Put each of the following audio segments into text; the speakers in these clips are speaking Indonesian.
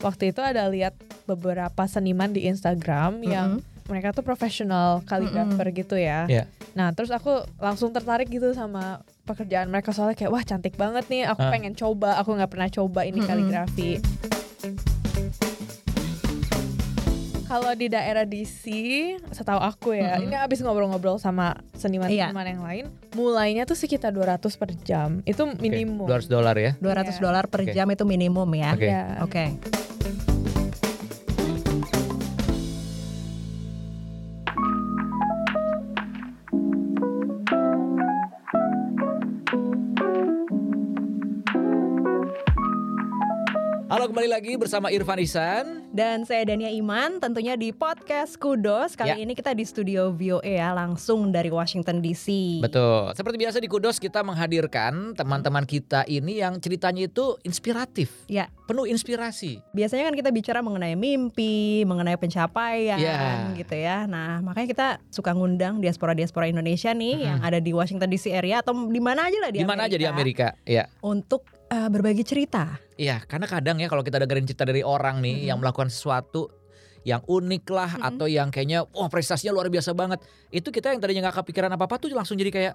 waktu itu ada lihat beberapa seniman di Instagram yang mereka tuh profesional kaligrafer gitu ya. Iya. Nah terus aku langsung tertarik gitu sama pekerjaan mereka soalnya kayak wah cantik banget nih. Aku Ah. pengen coba. Aku nggak pernah coba ini Mm-mm. kaligrafi. Kalau di daerah DC, setahu aku ya, Mm-mm. ini abis ngobrol-ngobrol sama seniman-seniman yang lain, mulainya tuh sekitar 200 per jam. Itu minimum. 200 dolar ya. 200 Iya. dolar per Oke. jam itu minimum ya. Oke. Iya. Oke. Halo kembali lagi bersama Irfan Isan. Dan saya Dania Iman, tentunya di podcast Kudos. Kali Ya. ini kita di studio VOA ya, langsung dari Washington DC. Betul. Seperti biasa di Kudos kita menghadirkan teman-teman kita ini yang ceritanya itu inspiratif. Ya. Penuh inspirasi. Biasanya kan kita bicara mengenai mimpi, mengenai pencapaian Ya. gitu ya. Nah, makanya kita suka ngundang diaspora-diaspora Indonesia nih Mm-mm. yang ada di Washington DC area atau di mana aja lah di Di mana aja di Amerika? Ya. Untuk eh, berbagi cerita. Iya, karena kadang ya kalau kita dengerin cerita dari orang nih Mm-mm. yang melakukan sesuatu yang unik lah Mm-mm. atau yang kayaknya wah prestasinya luar biasa banget. Itu kita yang tadinya nggak kepikiran apa-apa tuh langsung jadi kayak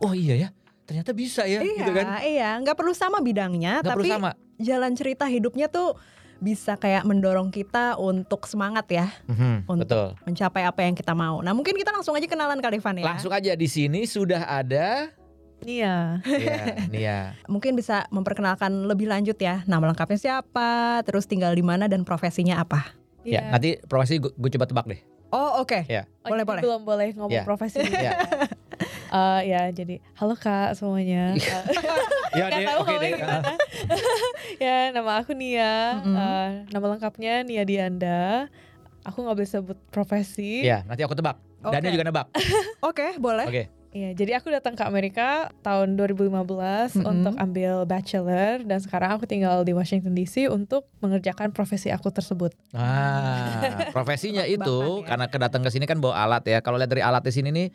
oh iya ya, ternyata bisa ya iya, gitu kan. iya, nggak perlu sama bidangnya, Nggak tapi perlu sama. jalan cerita hidupnya tuh bisa kayak mendorong kita untuk semangat ya Mhm, untuk betul. mencapai apa yang kita mau. Nah, mungkin kita langsung aja kenalan kali Van ya. Langsung aja di sini sudah ada Nia. ya, Nia. Mungkin bisa memperkenalkan lebih lanjut ya. Nama lengkapnya siapa, terus tinggal di mana dan profesinya apa. Ya, Iya. nanti profesi gue, coba tebak deh. Oh, oke. Ya. Oh, boleh, boleh. Belum boleh ngomong Iya. profesi. Ya. Eh, ya jadi halo kak semuanya. Eh, Ya, Nggak deh, tahu oke deh. ya nama aku Nia. Mm-mm. Eh, nama lengkapnya Nia Dianda. Aku nggak boleh sebut profesi. Ya, nanti aku tebak. Oke. Dania juga nebak. Oke, boleh. Oke. Iya, jadi aku datang ke Amerika tahun 2015 Mm-mm. untuk ambil bachelor dan sekarang aku tinggal di Washington DC untuk mengerjakan profesi aku tersebut. Ah, profesinya itu ya. karena kedatang ke sini kan bawa alat ya. Kalau lihat dari alat di sini nih,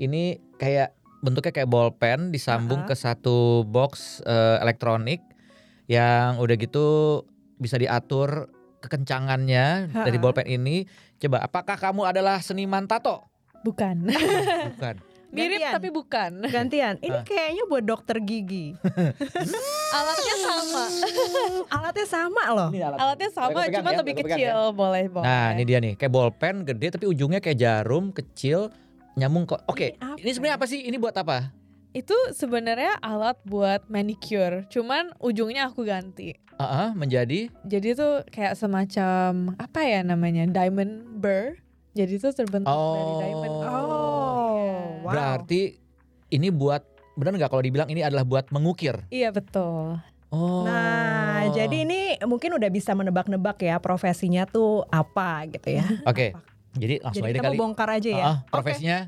ini kayak bentuknya kayak bolpen disambung Ah-ah. ke satu box eh, elektronik yang udah gitu bisa diatur kekencangannya dari bolpen ini. Coba, apakah kamu adalah seniman tato? Bukan. Bukan. Mirip Gantian. tapi bukan. Gantian. Ini kayaknya buat dokter gigi. Alatnya sama. Alatnya sama loh. Alatnya sama, Boleh pegang cuma ya, lebih kecil. Boleh, boleh. Nah, ini dia nih, kayak bolpen gede tapi ujungnya kayak jarum kecil nyambung kok. Oke, Ini apa ini sebenarnya apa sih? Ini buat apa? Itu sebenarnya alat buat manicure, cuman ujungnya aku ganti. Ah, ah, menjadi Jadi itu kayak semacam apa ya namanya diamond burr. Jadi itu terbentuk dari diamond. Oh. Wow. berarti ini buat benar nggak kalau dibilang ini adalah buat mengukir? Iya betul. Oh. Nah, jadi ini mungkin udah bisa menebak-nebak ya profesinya tuh apa gitu ya. Oke. Jadi langsung Jadi aja kita kali. mau bongkar aja ya. Ah, ah, profesinya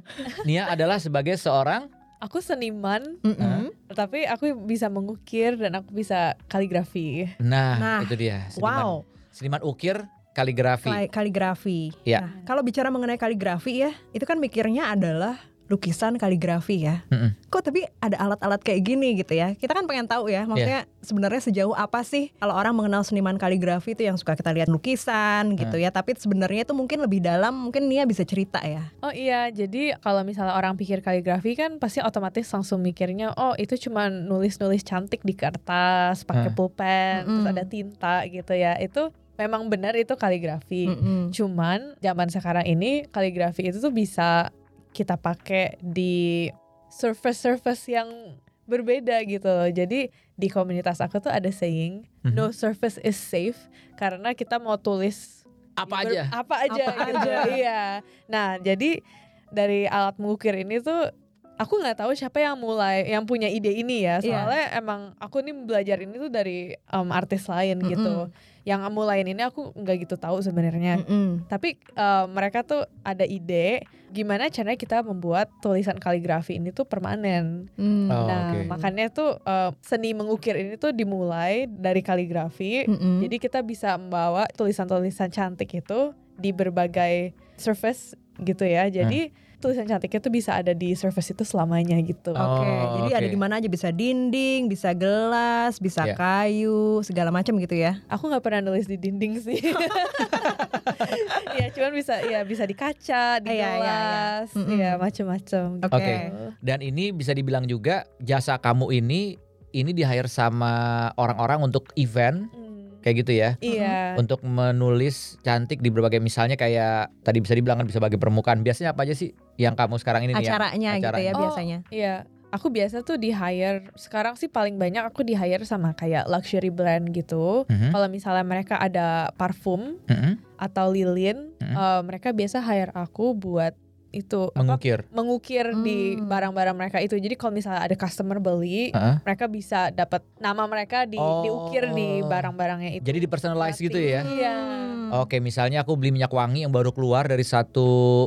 Nia adalah sebagai seorang Aku seniman, Mm-mm. tapi aku bisa mengukir dan aku bisa kaligrafi. Nah, Nah, itu dia. Seniman, Wow, Seniman ukir kaligrafi. kali- kaligrafi. Ya. Nah, kalau bicara mengenai kaligrafi ya, itu kan mikirnya adalah lukisan kaligrafi ya. Mm-mm. Kok tapi ada alat-alat kayak gini gitu ya? Kita kan pengen tahu ya, maksudnya sebenarnya sejauh apa sih kalau orang mengenal seniman kaligrafi itu yang suka kita lihat lukisan gitu ya, tapi sebenarnya itu mungkin lebih dalam, mungkin Nia bisa cerita ya. Oh iya, jadi kalau misalnya orang pikir kaligrafi kan pasti otomatis langsung mikirnya, oh itu cuma nulis-nulis cantik di kertas, pakai Hah. pulpen, terus Mm-mm. ada tinta gitu ya. Itu memang benar itu kaligrafi. Mm-mm. Cuman zaman sekarang ini kaligrafi itu tuh bisa kita pakai di surface-surface yang berbeda gitu loh. Jadi di komunitas aku tuh ada saying, Mhm. no surface is safe karena kita mau tulis Apa ber- aja? apa aja Apa gitu. aja. Iya. Nah, jadi dari alat mengukir ini tuh aku nggak tahu siapa yang mulai yang punya ide ini ya. Iya. Soalnya emang aku nih belajar ini tuh dari em, artis lain gitu. Yang mulain ini aku nggak gitu tahu sebenarnya. Mm-mm. Tapi eh, mereka tuh ada ide gimana caranya kita membuat tulisan kaligrafi ini tuh permanen. Mm. Oh, nah, oke. makanya tuh eh, seni mengukir ini tuh dimulai dari kaligrafi. Mm-mm. Jadi kita bisa membawa tulisan-tulisan cantik itu di berbagai surface gitu ya. Jadi tulisan cantiknya tuh bisa ada di surface itu selamanya gitu. Oh, Oke, jadi ada oke. di mana aja bisa dinding, bisa gelas, bisa Ya. kayu, segala macam gitu ya. Aku nggak pernah nulis di dinding sih. ya cuman bisa ya bisa di kaca, di Iya, iya, iya. gelas, Mm-mm. ya macem-macem. gitu. Oke. Oke. Dan ini bisa dibilang juga jasa kamu ini ini di hire sama orang-orang untuk event kayak gitu ya. Iya. Untuk menulis cantik di berbagai misalnya kayak tadi bisa dibilang kan bisa bagi permukaan. Biasanya apa aja sih yang kamu sekarang ini nih? yang- Acaranya gitu ya acaranya. Oh, biasanya. Iya, aku biasa tuh di hire. Sekarang sih paling banyak aku di hire sama kayak luxury brand gitu. Mhm, Kalau misalnya mereka ada parfum mhm, atau lilin, Mhm. eh, mereka biasa hire aku buat itu apa, Mengukir. mengukir di Hmm. barang-barang mereka itu. Jadi kalau misalnya ada customer beli, Heeh. mereka bisa dapat nama mereka di Oh. diukir di barang-barangnya itu. Jadi di personalize gitu ya. Iya. Hmm. Oke, misalnya aku beli minyak wangi yang baru keluar dari satu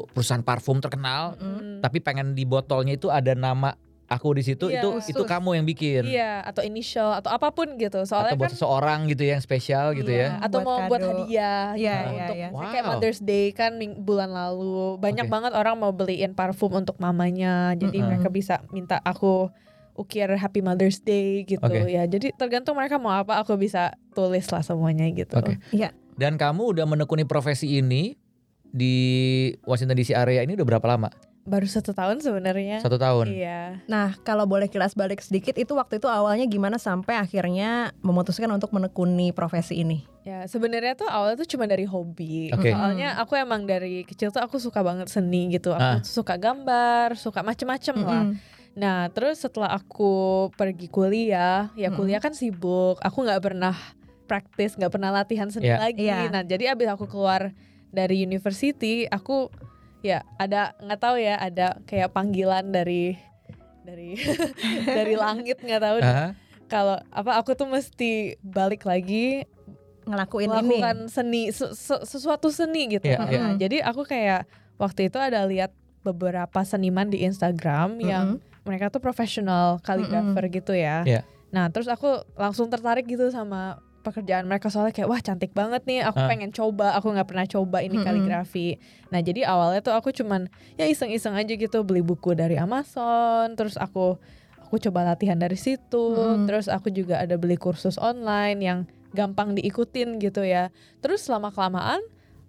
perusahaan parfum terkenal, Mm. tapi pengen di botolnya itu ada nama aku di situ, Iya. itu Khusus. itu kamu yang bikin. Iya, atau initial atau apa pun gitu. Soalnya Atau buat kan seseorang gitu yang spesial gitu Iya, ya. Atau Buat mau buat kado. hadiah Iya, gitu, iya, untuk iya. misalnya kayak Wow. Mother's Day kan bulan lalu banyak Oke. banget orang mau beliin parfum untuk mamanya. Jadi Mm-mm. mereka bisa minta aku ukir Happy Mother's Day gitu Oke. ya. Jadi tergantung mereka mau apa aku bisa tulis lah semuanya gitu. Oke. Iya. Dan kamu udah menekuni profesi ini di Washington DC area ini udah berapa lama? Baru satu tahun sebenarnya. Satu tahun. Iya. Nah, kalau boleh kilas balik sedikit itu waktu itu awalnya gimana sampai akhirnya memutuskan untuk menekuni profesi ini? Ya sebenarnya tuh awalnya tuh cuma dari hobi. Oke. Soalnya aku emang dari kecil tuh aku suka banget seni gitu. Aku Ah. suka gambar, suka macem-macem lah. Mm-mm. Nah, terus setelah aku pergi kuliah, ya Mm-mm. kuliah kan sibuk. Aku nggak pernah praktis, nggak pernah latihan seni Iya. lagi. Iya. Nah, jadi abis aku keluar dari university, aku ya ada nggak tahu ya, ada kayak panggilan dari dari dari langit nggak tahu. deh. Aha. Kalau apa aku tuh mesti balik lagi Ngelakuin ini. melakukan seni se- se- sesuatu seni gitu. Iya. Nah, jadi aku kayak waktu itu ada lihat beberapa seniman di Instagram yang mereka tuh profesional kaligrafer gitu ya. Iya. Nah, terus aku langsung tertarik gitu sama pekerjaan mereka soalnya kayak wah cantik banget nih aku Ah. pengen coba aku nggak pernah coba ini Mm-mm. kaligrafi nah jadi awalnya tuh aku cuman ya iseng-iseng aja gitu beli buku dari Amazon terus aku aku coba latihan dari situ Mm-mm. terus aku juga ada beli kursus online yang gampang diikutin gitu ya terus lama kelamaan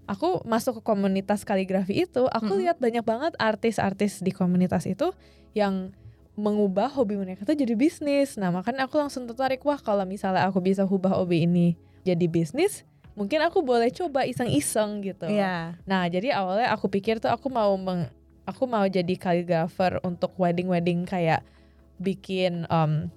aku masuk ke komunitas kaligrafi itu aku Mm-mm. lihat banyak banget artis-artis di komunitas itu yang mengubah hobi mereka tuh jadi bisnis. Nah makanya aku langsung tertarik wah kalau misalnya aku bisa ubah hobi ini jadi bisnis, mungkin aku boleh coba iseng-iseng gitu. Iya. Nah jadi awalnya aku pikir tuh aku mau meng, aku mau jadi kaligrafer untuk wedding-wedding kayak bikin um,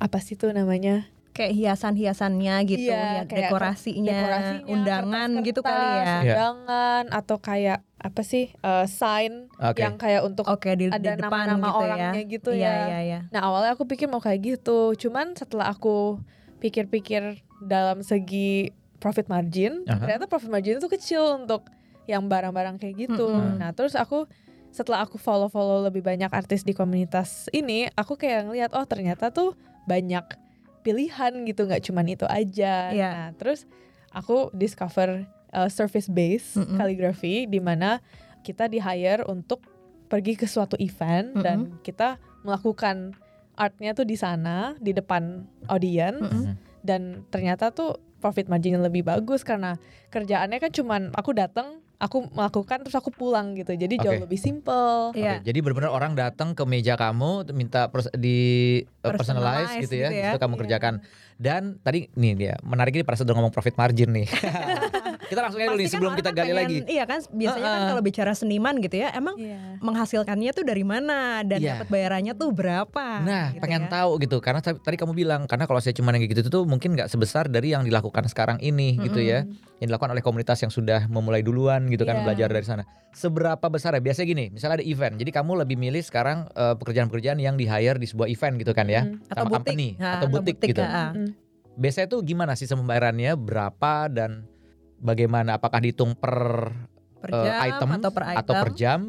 apa sih tuh namanya Kayak hiasan-hiasannya gitu, Iya, ya, kayak dekorasinya, dekorasinya, undangan gitu kali ya. Iya. Undangan atau kayak apa sih uh, sign Oke. yang kayak untuk Oke, di, ada depan nama-nama gitu ya. orangnya gitu Iya, ya. iya, iya. Nah awalnya aku pikir mau kayak gitu, cuman setelah aku pikir-pikir dalam segi profit margin, Aha. ternyata profit margin itu kecil untuk yang barang-barang kayak gitu. Mm-mm. Nah terus aku setelah aku follow-follow lebih banyak artis di komunitas ini, aku kayak ngeliat oh ternyata tuh banyak pilihan gitu, nggak cuman itu aja. Iya. Nah terus aku discover uh, service base Mm-mm. kaligrafi di mana kita di hire untuk pergi ke suatu event Mm-mm. dan kita melakukan artnya tuh di sana di depan audience Mm-mm. dan ternyata tuh profit marginnya lebih bagus karena kerjaannya kan cuman aku datang aku melakukan terus aku pulang gitu jadi jauh Oke. lebih simple Oke, Iya. jadi benar-benar orang datang ke meja kamu minta pers- di uh, personalize Personalize gitu ya, gitu ya. itu kamu Iya. kerjakan. Dan tadi nih dia menarik ini pada saat udah ngomong profit margin nih. kita langsung aja dulu nih kan sebelum kita kan gali pengen- lagi. Iya kan biasanya kan kalau bicara seniman gitu ya, emang Iya. menghasilkannya tuh dari mana dan Iya. dapat bayarannya tuh berapa? Nah, gitu pengen ya. tahu gitu karena tadi kamu bilang karena kalau saya cuma yang gitu tuh mungkin nggak sebesar dari yang dilakukan sekarang ini gitu ya, yang dilakukan oleh komunitas yang sudah memulai duluan gitu kan Iya. belajar dari sana. Seberapa besar ya? Biasanya gini, misalnya ada event, jadi kamu lebih milih sekarang eh, pekerjaan-pekerjaan yang di hire di sebuah event gitu kan ya, Mm. atau sama butik company atau butik, gitu. Mm. Biasanya tuh gimana sih pembayarannya, berapa dan bagaimana? Apakah dihitung per per eh, jam item atau per item atau per jam?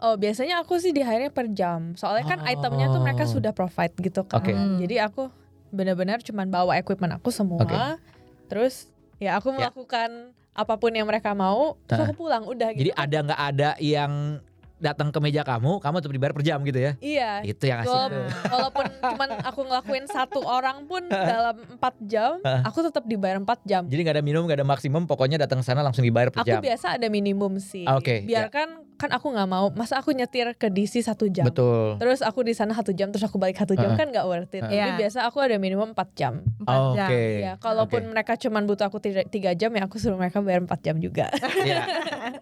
Oh biasanya aku sih di hire per jam soalnya kan Oh. itemnya tuh mereka sudah provide gitu kan Oke. Hmm. jadi aku benar-benar cuman bawa equipment aku semua Oke. terus ya aku Ya. melakukan apa pun yang mereka mau terus Nah. aku pulang udah gitu Jadi ada nggak ada yang datang ke meja kamu, kamu tetap dibayar per jam gitu ya. Iya. Itu yang asik. Walaupun, walaupun cuman aku ngelakuin satu orang pun dalam empat jam, Heeh. aku tetap dibayar empat jam. Jadi nggak ada minimum, nggak ada maksimum, pokoknya datang ke sana langsung dibayar per Aku jam. biasa ada minimum sih. Ah, oke, Biarkan kan aku nggak mau, masa aku nyetir ke DC satu jam. Betul. Terus aku di sana satu jam, terus aku balik satu jam Heeh. kan nggak worth it. Heeh. Jadi Iya. biasa aku ada minimum 4 jam. Empat jam. Oke. Iya, kalaupun mereka cuman butuh aku tiga, jam ya aku suruh mereka bayar 4 jam juga. Iya.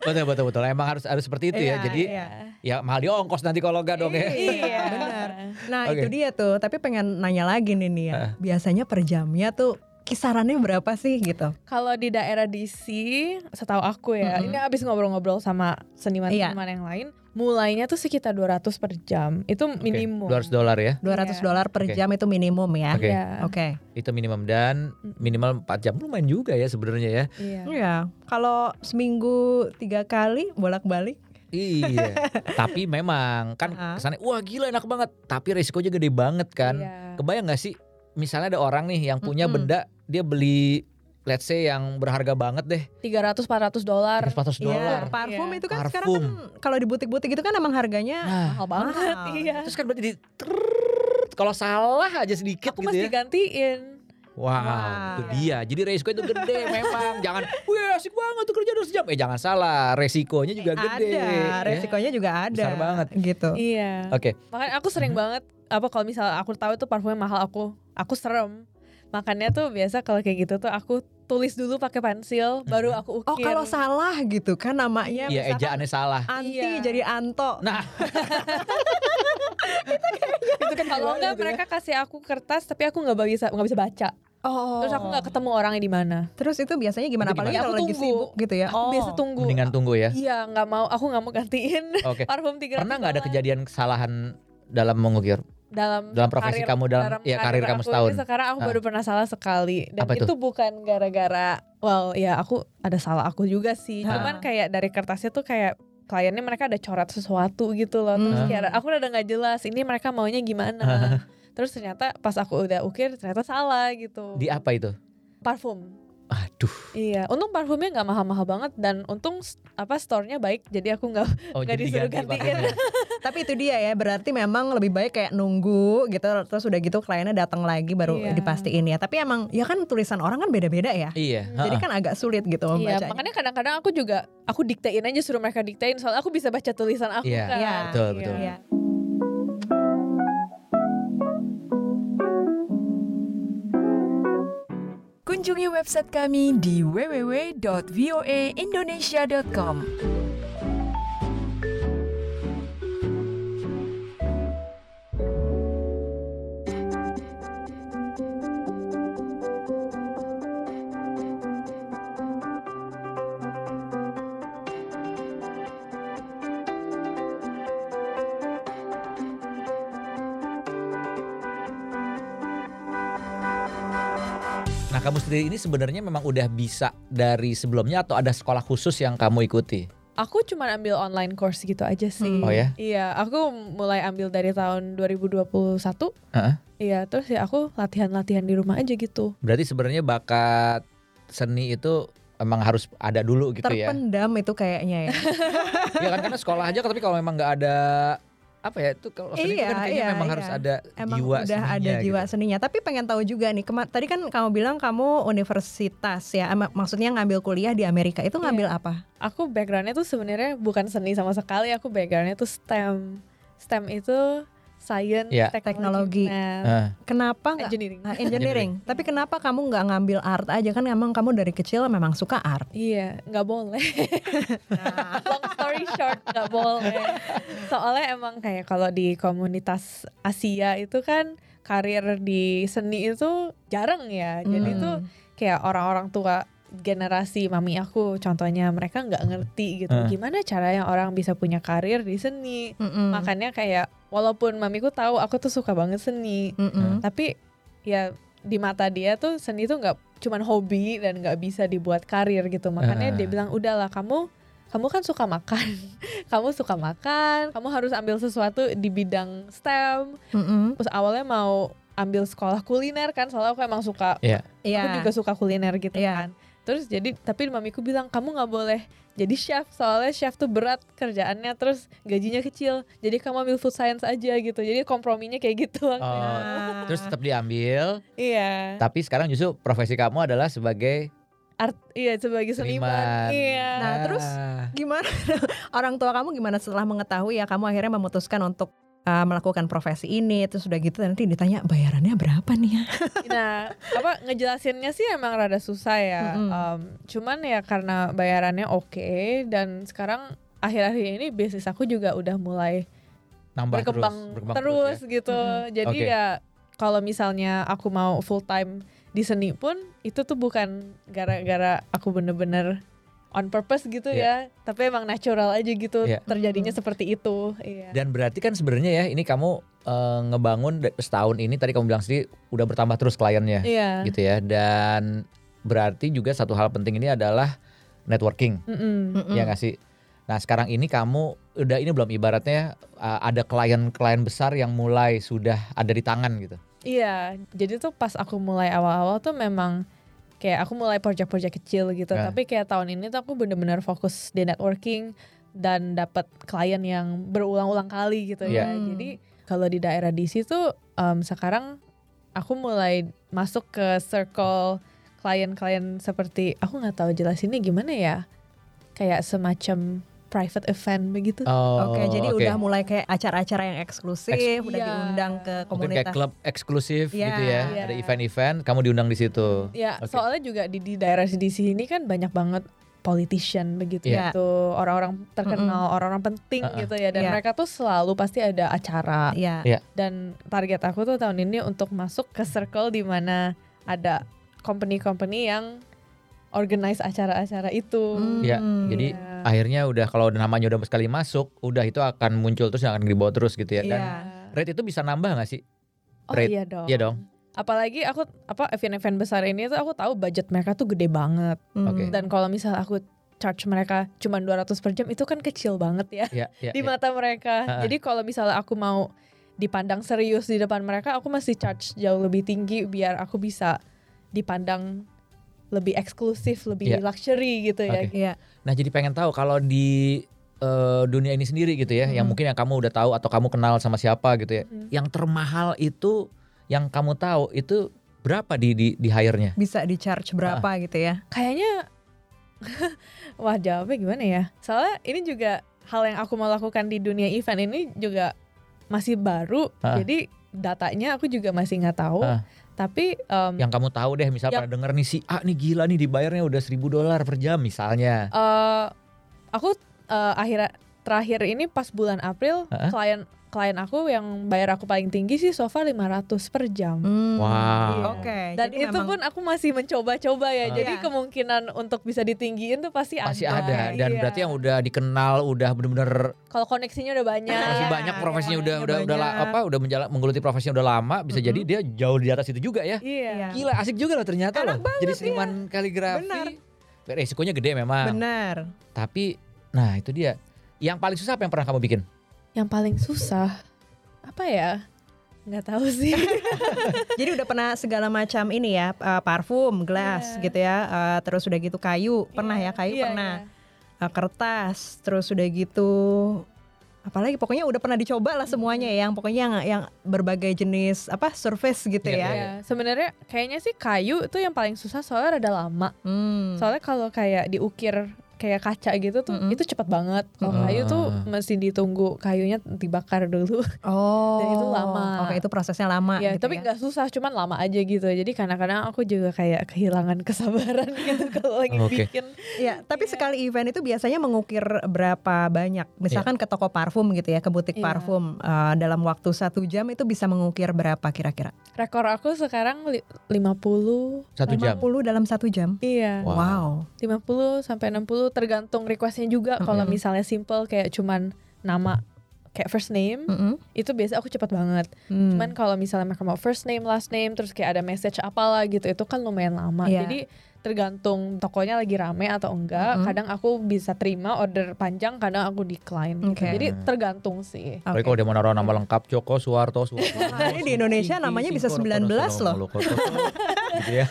Betul betul betul. Emang harus harus seperti itu ya. Iya, Jadi iya. ya mahal di ongkos nanti kalau nggak dong ya. Iya, benar. Nah Oke. itu dia tuh. Tapi pengen nanya lagi nih nih ya. Heeh. Biasanya per jamnya tuh kisarannya berapa sih gitu? Kalau di daerah DC, setahu aku ya, Mm-mm. ini abis ngobrol-ngobrol sama seniman-seniman yang lain, mulainya tuh sekitar 200 per jam. Itu minimum. Dua ratus dolar ya. 200 Iya. dolar per Oke. jam itu minimum ya. Oke. Iya. Oke. Itu minimum dan minimal 4 jam lumayan juga ya sebenarnya ya. Iya. Iya. Kalau seminggu tiga kali bolak-balik. Iya. Tapi memang kan Ah. kesannya wah gila enak banget. Tapi resikonya gede banget kan. Iya. Kebayang gak sih misalnya ada orang nih yang punya Mm-mm. benda dia beli let's say yang berharga banget deh 300 400 dolar. 400 dolar. Iya, parfum Iya. itu kan sekarang Parfum. kan kalau di butik-butik itu kan emang harganya Nah, Mahal banget. Mahal. Iya. terus kan berarti di kalau salah aja sedikit Aku gitu mesti ya. gantiin. Wow, Wow. itu dia. Jadi resiko itu gede memang. Jangan, wih asik banget tuh kerja 12 jam. Eh jangan salah, resikonya juga gede. ada, ya. resikonya juga ada. Besar banget. Gitu. Iya. Oke, Makanya aku sering banget apa kalau misalnya aku tahu itu parfumnya mahal aku aku serem. Makanya tuh biasa kalau kayak gitu tuh aku tulis dulu pakai pensil baru aku Oh ukir. kalau salah gitu kan namanya iya ejaannya salah. Anti Iya. jadi Anto. Nah, itu kan kalau enggak gitu ya. mereka kasih aku kertas tapi aku nggak bisa nggak bisa baca. Oh. Terus aku nggak ketemu orangnya di mana. Terus itu biasanya gimana? Apalagi kalau Aku lagi tunggu. sibuk gitu ya. Aku biasa tunggu. mendingan tunggu ya. Iya nggak mau aku nggak mau gantiin Oke. parfum tiga Pernah nggak ada kejadian kesalahan dalam mengukir? dalam dalam profesi kamu, dalam- ya, karir kamu aku. setahun? Sekarang aku Ah. baru pernah salah sekali dan Apa itu? itu bukan gara-gara well ya aku ada salah aku juga sih. Ah. Cuman kayak dari kertasnya tuh kayak kliennya mereka ada coret sesuatu gitu loh. Terus Hmm. kayak aku udah nggak jelas ini mereka maunya gimana. Terus ternyata pas aku udah ukir ternyata salah gitu. Di apa itu? parfum. Aduh. Iya, untung parfumnya nggak mahal-mahal banget dan untung apa store-nya baik jadi aku nggak Oh, Nggak disuruh diganti gantiin. Tapi itu dia ya, berarti memang lebih baik kayak nunggu gitu terus udah gitu kliennya datang lagi baru Iya. dipastiin ya. Tapi emang ya kan tulisan orang kan beda-beda ya. Iya. Jadi kan agak sulit gitu Iya, membacanya. makanya kadang-kadang aku juga aku diktein aja suruh mereka diktein soalnya aku bisa baca tulisan aku Iya, kan. Iya. betul, betul. Iya. Kunjungi website kami di www.voaindonesia.com. Nah, kamu sendiri ini sebenarnya memang udah bisa dari sebelumnya atau ada sekolah khusus yang kamu ikuti? Aku cuma ambil online course gitu aja sih. Hmm. Oh ya? Iya, aku mulai ambil dari tahun 2021. Heeh. Iya, terus ya aku latihan-latihan di rumah aja gitu. Berarti sebenarnya bakat seni itu emang harus ada dulu gitu ya? Terpendam itu kayaknya ya. Iya kan karena sekolah aja tapi kalau memang nggak ada apa ya itu kalau seni itu Iya, kan kayaknya iya, memang iya. harus ada Emang jiwa udah seninya ada jiwa gitu. seninya. Tapi pengen tahu juga nih. kema- tadi kan kamu bilang kamu universitas ya. Em- Maksudnya ngambil kuliah di Amerika. Itu ngambil apa? Aku backgroundnya tuh sebenarnya bukan seni sama sekali. Aku backgroundnya tuh STEM. STEM itu science, Iya. Teknologi. math, Nah, Kenapa nggak engineering. Nah, engineering. Tapi kenapa kamu nggak ngambil art aja kan emang kamu dari kecil memang suka art. Iya, nggak boleh. Long story short, nggak boleh. Soalnya emang kayak kalau di komunitas Asia itu kan karir di seni itu jarang ya. Jadi Hmm. tuh kayak orang-orang tua generasi mami aku contohnya mereka nggak ngerti gitu Eh. gimana caranya orang bisa punya karir di seni Mm-mm. makanya kayak walaupun mamiku tahu aku tuh suka banget seni Mm-mm. tapi ya di mata dia tuh seni tuh nggak cuman hobi dan nggak bisa dibuat karir gitu makanya Ah. dia bilang udahlah kamu kamu kan suka makan kamu suka makan kamu harus ambil sesuatu di bidang STEM Mm-mm. terus awalnya mau ambil sekolah kuliner kan soalnya aku emang suka Iya. Iya. aku juga suka kuliner gitu Iya. kan terus jadi tapi mamiku bilang kamu nggak boleh jadi chef soalnya chef tuh berat kerjaannya terus gajinya kecil. Jadi kamu ambil food science aja gitu. Jadi komprominya kayak gitu. Oh, terus tetap diambil, iya. Tapi sekarang justru profesi kamu adalah sebagai art iya sebagai seniman, seniman. iya. Nah, terus gimana? Orang tua kamu gimana setelah mengetahui ya kamu akhirnya memutuskan untuk uh, melakukan profesi ini terus udah gitu nanti ditanya bayarannya berapa nih ya nah apa ngejelasinnya sih emang rada susah ya Mm-mm. Em, cuman ya karena bayarannya oke dan sekarang akhir-akhir ini bisnis aku juga udah mulai nambah berkembang terus, terus, berkembang gitu Mm-mm. jadi Oke. ya kalau misalnya aku mau full time di seni pun itu tuh bukan gara-gara aku bener-bener on purpose gitu Iya. ya tapi emang natural aja gitu Iya. terjadinya Mm. seperti itu iya Dan berarti kan sebenarnya ya ini kamu eh, ngebangun setahun ini tadi kamu bilang sendiri udah bertambah terus kliennya iya gitu ya. Dan berarti juga satu hal penting ini adalah networking Mm-mm. Mm-mm. ya nggak sih. Nah sekarang ini kamu udah ini belum ibaratnya uh, ada klien-klien besar yang mulai sudah ada di tangan gitu. Iya, jadi tuh pas aku mulai awal-awal tuh memang kayak aku mulai project-project kecil gitu. Ya. Tapi kayak tahun ini tuh aku bener-bener fokus di networking dan dapat klien yang berulang-ulang kali gitu ya. Iya. Jadi kalau di daerah DC tuh em, sekarang aku mulai masuk ke circle klien-klien seperti aku nggak tahu jelasinnya gimana ya. Kayak semacam private event begitu. Oh, Oke, jadi oke. udah mulai kayak acara-acara yang eksklusif, Eks- udah Iya. diundang ke Mungkin kayak komunitas. klub eksklusif Iya. gitu ya. Iya. Ada event-event, kamu diundang di situ. Ya, Oke. soalnya juga di, di daerah di sini kan banyak banget politician begitu Iya. gitu, orang-orang terkenal, orang-orang penting Uh-uh. gitu ya, dan Iya. mereka tuh selalu pasti ada acara. Iya. Iya. Dan target aku tuh tahun ini untuk masuk ke circle di mana ada company-company yang organize acara-acara itu. Hmm. Iya, jadi Iya. Akhirnya udah kalau namanya udah sekali masuk, udah itu akan muncul terus akan dibawa terus gitu ya. Dan Iya. rate itu bisa nambah nggak sih? Oh Rate. iya dong. Iya dong. Apalagi aku apa event-event besar ini tuh aku tahu budget mereka tuh gede banget. Hmm. Oke. Dan kalau misal aku charge mereka cuma 200 per jam itu kan kecil banget ya. Iya, iya. di iya. mata mereka. Ha-ha. Jadi kalau misalnya aku mau dipandang serius di depan mereka, aku mesti charge jauh lebih tinggi biar aku bisa dipandang lebih eksklusif, lebih Iya. luxury gitu ya. Oke. Iya. Nah, jadi pengen tahu kalau di eh, dunia ini sendiri gitu ya, yang Mhm. mungkin yang kamu udah tahu atau kamu kenal sama siapa gitu ya. Mhm. Yang termahal itu yang kamu tahu itu berapa di di, di hire-nya? Bisa di charge berapa gitu ya? Kayaknya wah jawabnya gimana ya? Soalnya ini juga hal yang aku mau lakukan di dunia event ini juga masih baru. Ah. Jadi datanya aku juga masih nggak tahu. Ah. Tapi em, Yang kamu tahu deh, misalnya Yang- pernah denger nih si A nih gila nih dibayarnya udah 1000 dolar per jam misalnya. eh aku eh, akhir terakhir ini pas bulan April Heeh. klien klien aku yang bayar aku paling tinggi sih so far 500 per jam. Hmm. Wow. Oke. Dan jadi itu memang- pun aku masih mencoba-coba ya. Ah. Jadi Iya. kemungkinan untuk bisa ditinggiin tuh pasti, ada. ada dan Iya. berarti yang udah dikenal udah bener-bener kalau koneksinya udah banyak. masih Iya, banyak profesinya iya, udah iya, udah udah la- banyak. apa udah menjala- menggeluti profesinya udah lama bisa Mhm. jadi dia jauh di atas itu juga ya. Iya. Iya. Gila asik juga loh ternyata Enak loh. Jadi seniman kaligrafi. Benar. Resikonya gede memang. benar. Tapi nah itu dia. Yang paling susah apa yang pernah kamu bikin? Yang paling susah apa ya? Nggak tahu sih. Jadi udah pernah segala macam ini ya, eh, parfum, gelas Iya. gitu ya, eh, terus udah gitu kayu, pernah ya kayu Iya, pernah, iya. Eh, kertas, terus udah gitu, apalagi pokoknya udah pernah dicoba lah semuanya ya, yang pokoknya yang yang berbagai jenis apa surface gitu Iya, ya. Iya, sebenarnya kayaknya sih kayu itu yang paling susah soalnya rada lama. Hmm. Soalnya kalau kayak diukir kayak kaca gitu tuh Mm-mm. itu cepat banget. Kalau Mm-mm. kayu tuh mesti ditunggu kayunya dibakar dulu. Oh, Dan itu lama. Oke, itu prosesnya lama. ya, gitu tapi ya. nggak susah, cuman lama aja gitu. Jadi kadang-kadang aku juga kayak kehilangan kesabaran gitu kalau lagi Oke. bikin. Iya, tapi Iya. sekali event itu biasanya mengukir berapa banyak? Misalkan ke toko parfum gitu ya, ke butik Iya. parfum eh, dalam waktu satu jam itu bisa mengukir berapa kira-kira? Rekor aku sekarang li- 50 Satu jam. 50 dalam satu jam. Iya, Wow. 50 sampai 60 tergantung requestnya juga. Kalau Mm-mm. misalnya simple kayak cuman nama kayak first name Mm-mm. itu biasa aku cepat banget. Hmm. Cuman kalau misalnya mereka mau first name, last name, terus kayak ada message apalah gitu, itu kan lumayan lama. Iya. Jadi tergantung tokonya lagi rame atau enggak. Mm-mm. Kadang aku bisa terima order panjang, kadang aku decline. Gitu. Oke. Jadi tergantung sih. Tapi Oke. kalau dia mau naruh nama lengkap Joko Suwarto Suwarto. Ini di Indonesia namanya bisa 19 loh. gitu ya.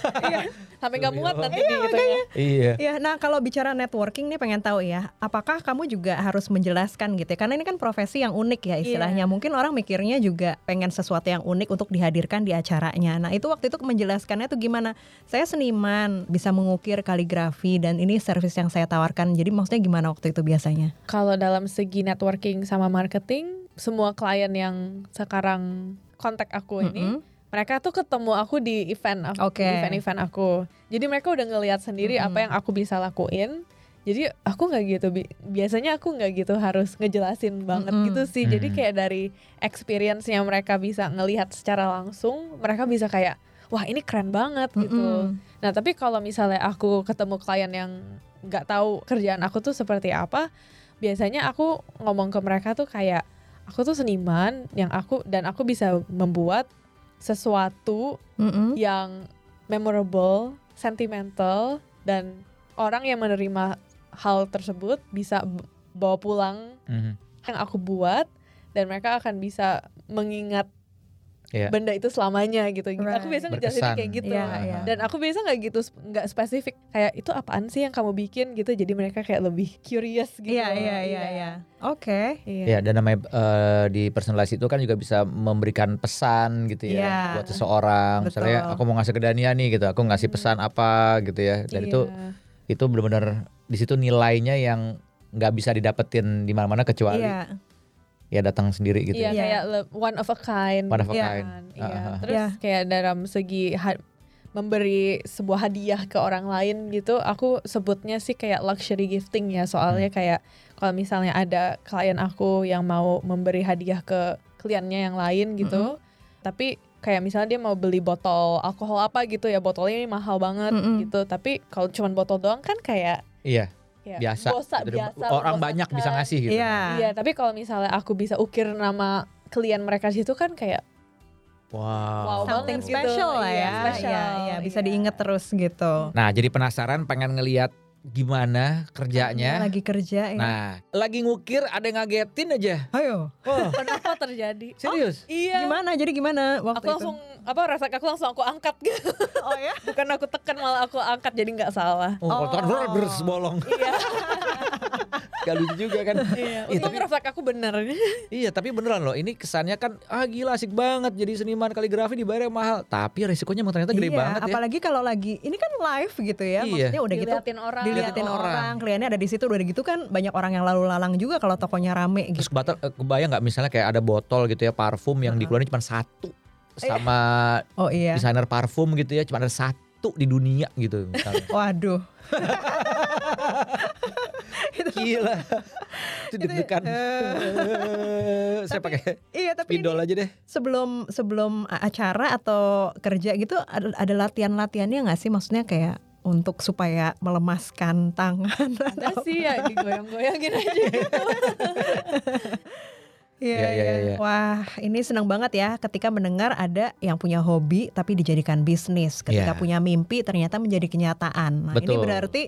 sampai nggak muat nanti Iya, di gitu ya. Iya. Ya, nah kalau bicara networking nih pengen tahu ya, apakah kamu juga harus menjelaskan gitu ya? Karena ini kan profesi yang unik ya istilahnya. Mungkin orang mikirnya juga pengen sesuatu yang unik untuk dihadirkan di acaranya. Nah itu waktu itu menjelaskannya tuh gimana? Saya seniman, bisa mengukir kaligrafi dan ini service yang saya tawarkan. Jadi maksudnya gimana waktu itu biasanya? Kalau dalam segi networking sama marketing, semua klien yang sekarang kontak aku ini, Mm-mm. mereka tuh ketemu aku di event aku, Oke. di event-event aku. Jadi mereka udah ngelihat sendiri Mm-mm. apa yang aku bisa lakuin. Jadi aku nggak gitu, bi- biasanya aku nggak gitu harus ngejelasin banget Mm-mm. gitu sih. Jadi Mm. kayak dari experience-nya mereka bisa ngelihat secara langsung, mereka bisa kayak, wah ini keren banget gitu. Mm-mm. Nah tapi kalau misalnya aku ketemu klien yang nggak tahu kerjaan aku tuh seperti apa, biasanya aku ngomong ke mereka tuh kayak aku tuh seniman yang aku dan aku bisa membuat sesuatu Mm-mm. yang memorable, sentimental dan orang yang menerima hal tersebut bisa bawa pulang Mhm. yang aku buat dan mereka akan bisa mengingat Iya. benda itu selamanya gitu. Aku Right. biasa ngejelasin kayak gitu. Iya, Ah, iya. Dan aku biasa nggak gitu nggak spesifik kayak itu apaan sih yang kamu bikin gitu. Jadi mereka kayak lebih curious gitu. Iya iya iya iya. Oke. Iya. Ya dan namanya eh, di personalize itu kan juga bisa memberikan pesan gitu ya Iya. buat seseorang. Misalnya Betul. aku mau ngasih ke Dania nih gitu, aku ngasih Hmm. pesan apa gitu ya. Dan itu Iya. itu benar-benar di situ nilainya yang nggak bisa didapetin di mana-mana kecuali Iya. Ya datang sendiri gitu. Iya Iya. kayak one of a kind. One of a Iya. kind. Iya. Ah, ah. Terus Iya. kayak dalam segi memberi sebuah hadiah ke orang lain gitu, aku sebutnya sih kayak luxury gifting ya. Soalnya kayak kalau misalnya ada klien aku yang mau memberi hadiah ke kliennya yang lain gitu, tapi kayak misalnya dia mau beli botol alkohol apa gitu ya, botolnya ini mahal banget Mm-mm. gitu. Tapi kalau cuma botol doang kan kayak Iya, ya, biasa. bosa, Gitu. biasa Orang banyak bisa ngasih gitu. Iya. Iya, tapi kalau misalnya aku bisa ukir nama klien mereka di situ kan kayak Wow. Wow. Something gitu. special lah Iya, ya. special. Iya, iya, bisa Iya. diinget terus gitu. Nah, jadi penasaran pengen ngelihat gimana kerjanya. Lagi kerja ya. Nah, lagi ngukir ada yang ngagetin aja. Ayo. Oh, kenapa terjadi? serius? Iya. Gimana? Jadi gimana Aku waktu itu? langsung apa rasa aku langsung aku angkat gitu. Oh ya? Bukan aku tekan malah aku angkat jadi nggak salah. Oh, Oh. brr, brr, bolong. Iya. Gak lucu juga kan. iya. Iya, Untung tapi- refleks aku bener. Iya tapi beneran loh ini kesannya kan ah gila asik banget jadi seniman kaligrafi dibayar mahal tapi resikonya emang ternyata gede iya, banget ya. apalagi kalau lagi ini kan live gitu ya. Iya. Maksudnya udah gitu Diliatin orang. Diliatin orang, orang. kliennya ada di situ udah gitu kan banyak orang yang lalu lalang juga kalau tokonya rame Terus gitu. kebatal, eh, kebayang nggak misalnya kayak ada botol gitu ya parfum yang Heeh. dikeluarin cuma satu sama Oh iya. desainer parfum gitu ya cuma ada satu di dunia gitu misalnya. Waduh. gila. Itu deg-degan. eh, Saya pakai Iya tapi ini aja deh. sebelum sebelum acara atau kerja gitu ada, ada latihan-latihannya nggak sih maksudnya kayak untuk supaya melemaskan tangan Ada atau sih ya digoyang-goyangin aja gitu. Iya, Iya, iya, iya. iya. Wah, ini senang banget ya ketika mendengar ada yang punya hobi tapi dijadikan bisnis. Ketika Iya. punya mimpi ternyata menjadi kenyataan. Nah, ini Betul. berarti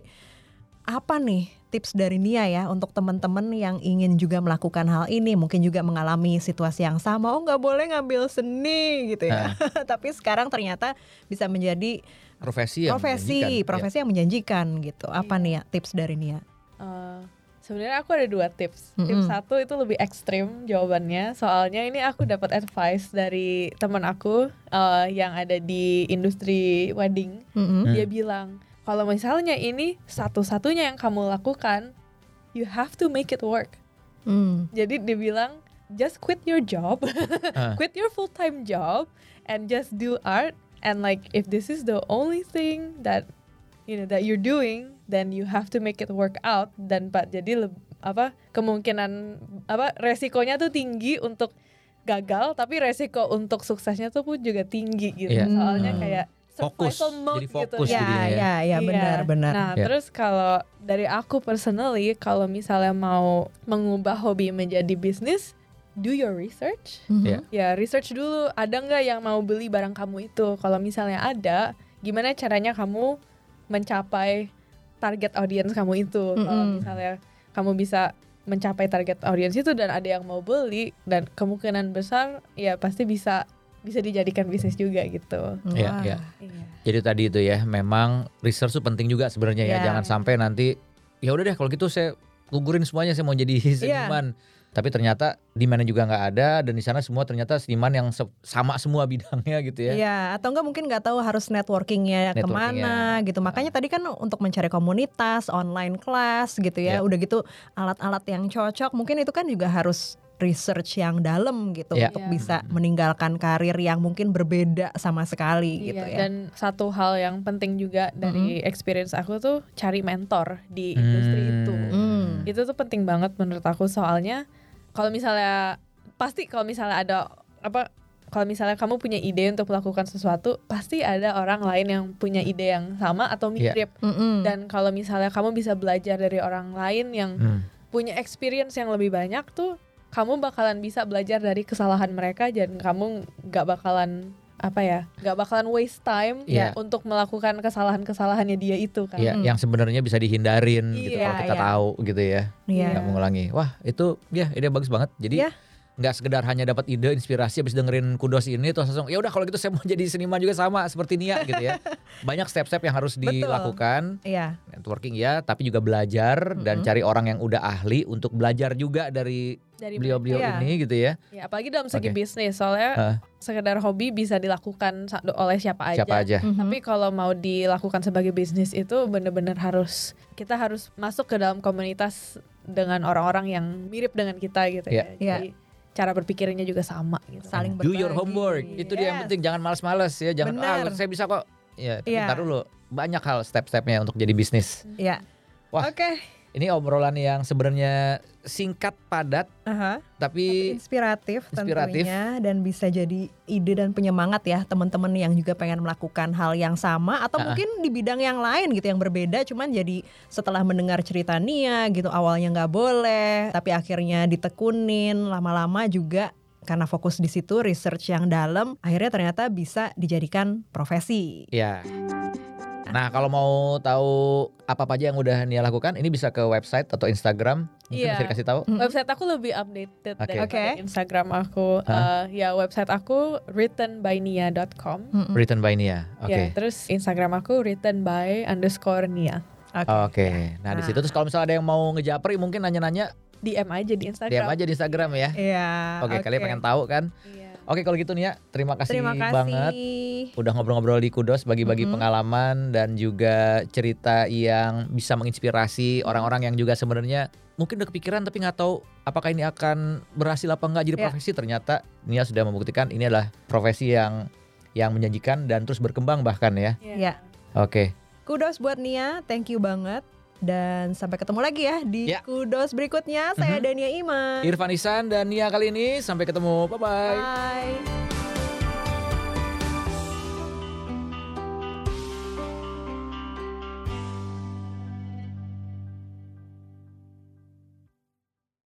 apa nih tips dari Nia ya untuk teman-teman yang ingin juga melakukan hal ini, mungkin juga mengalami situasi yang sama. Oh, nggak boleh ngambil seni gitu ya. tapi sekarang ternyata bisa menjadi Profesi yang profesi, menjanjikan. profesi yang menjanjikan gitu. Apa Iya. nih ya tips dari Nia? Eh, Sebenarnya aku ada dua tips. Mm-mm. Tips satu itu lebih ekstrim jawabannya. Soalnya ini aku dapat advice dari teman aku eh, yang ada di industri wedding. Mm-mm. Hmm. Dia bilang kalau misalnya ini satu-satunya yang kamu lakukan, you have to make it work. Hmm. Jadi dia bilang just quit your job, Ah. quit your full time job, and just do art. And like if this is the only thing that you know that you're doing, then you have to make it work out. Dan pak jadi leb- apa kemungkinan apa resikonya tuh tinggi untuk gagal, tapi resiko untuk suksesnya tuh pun juga tinggi gitu. Iya. Soalnya Hmm. kayak Fokus, mode jadi gitu. fokus Ya, jadinya ya. ya, ya, benar, benar. Nah, Ya. terus kalau dari aku personally, kalau misalnya mau mengubah hobi menjadi bisnis, do your research. Mhm. Iya. Ya, research dulu. Ada nggak yang mau beli barang kamu itu? Kalau misalnya ada, gimana caranya kamu mencapai target audiens kamu itu? Kalau Mm-mm. misalnya kamu bisa mencapai target audiens itu dan ada yang mau beli dan kemungkinan besar ya pasti bisa bisa dijadikan bisnis juga gitu. Iya, Wah. iya. Iya. Jadi tadi itu ya, memang research itu penting juga sebenarnya ya. Iya. Jangan sampai nanti ya udah deh kalau gitu saya gugurin semuanya saya mau jadi seniman. Tapi ternyata di mana juga nggak ada dan di sana semua ternyata seniman yang se- sama semua bidangnya gitu ya. Iya, atau enggak mungkin nggak tahu harus networkingnya Networkingnya. ke mana gitu. Makanya tadi kan untuk mencari komunitas, online class gitu Iya. ya. Udah gitu alat-alat yang cocok, mungkin itu kan juga harus research yang dalam gitu Iya. untuk Iya. bisa meninggalkan karir yang mungkin berbeda sama sekali gitu Iya, ya. Dan satu hal yang penting juga dari experience aku tuh cari mentor di industri Hmm. itu. Hmm. Itu tuh penting banget menurut aku soalnya kalau misalnya pasti kalau misalnya ada apa kalau misalnya kamu punya ide untuk melakukan sesuatu pasti ada orang lain yang punya ide yang sama atau Iya. mirip Mm-mm. dan kalau misalnya kamu bisa belajar dari orang lain yang Hmm. punya experience yang lebih banyak tuh kamu bakalan bisa belajar dari kesalahan mereka dan kamu nggak bakalan apa ya nggak bakalan waste time Iya. ya untuk melakukan kesalahan-kesalahannya dia itu kan Ya, yang sebenarnya bisa dihindarin gitu Iya, kalau kita iya. tahu gitu ya. Iya. Nggak mengulangi. Wah, itu ya ide bagus banget. Jadi Iya. Nggak sekedar hanya dapat ide inspirasi habis dengerin kudos ini terus langsung ya udah kalau gitu saya mau jadi seniman juga sama seperti Nia gitu ya. Banyak step-step yang harus Betul. dilakukan. Iya. Networking ya, tapi juga belajar dan Mm-mm. cari orang yang udah ahli untuk belajar juga dari dari beliau-beliau Iya. ini gitu ya. Ya, apalagi dalam segi Oke. bisnis soalnya Hah. sekedar hobi bisa dilakukan oleh siapa aja. Siapa aja. Mhm. Tapi kalau mau dilakukan sebagai bisnis itu bener-bener harus kita harus masuk ke dalam komunitas dengan orang-orang yang mirip dengan kita gitu Iya. ya. Jadi cara berpikirnya juga sama gitu. Saling Do your berbagi. homework. Itu dia yang penting jangan males-males ya. Jangan Benar. ah saya bisa kok. Ya, ntar dulu. Banyak hal step-stepnya untuk jadi bisnis. Iya. Wah. Oke. Ini obrolan yang sebenarnya singkat, padat, Aha. tapi inspiratif, Inspiratif. tentunya dan bisa jadi ide dan penyemangat ya teman-teman yang juga pengen melakukan hal yang sama atau Ah. mungkin di bidang yang lain gitu yang berbeda cuman jadi setelah mendengar cerita Nia gitu awalnya nggak boleh tapi akhirnya ditekunin lama-lama juga karena fokus di situ research yang dalam akhirnya ternyata bisa dijadikan profesi. ya. Nah, kalau mau tahu apa aja yang udah Nia lakukan, ini bisa ke website atau Instagram. Mungkin Iya. bisa dikasih taau. Mm. Website aku lebih updated Oke. daripada Oke. Instagram aku. Eh, ya website aku writtenbynia.com. Mm-mm. Written by Nia. Oke. Ya, terus Instagram aku written by underscore Nia. Oke. Oke. Nah, di situ terus kalau misalnya ada yang mau ngejapri mungkin nanya-nanya, DM aja di Instagram. DM aja di Instagram ya. Iya. Oke, kalian pengen tahu kan? Iya. Oke, kalau gitu Nia, terima kasih, Terima kasih. banget udah ngobrol-ngobrol di Kudos bagi-bagi Mhm. pengalaman dan juga cerita yang bisa menginspirasi orang-orang yang juga sebenarnya mungkin udah kepikiran tapi nggak tahu apakah ini akan berhasil apa enggak jadi Ya. profesi ternyata Nia sudah membuktikan ini adalah profesi yang yang menjanjikan dan terus berkembang bahkan ya. Iya. Oke. Kudos buat Nia, thank you banget. Dan sampai ketemu lagi ya di Ya. Kudos berikutnya. Saya Mhm. Dania Ima. Irfan Isan dan Nia kali ini sampai ketemu. Bye bye. Bye.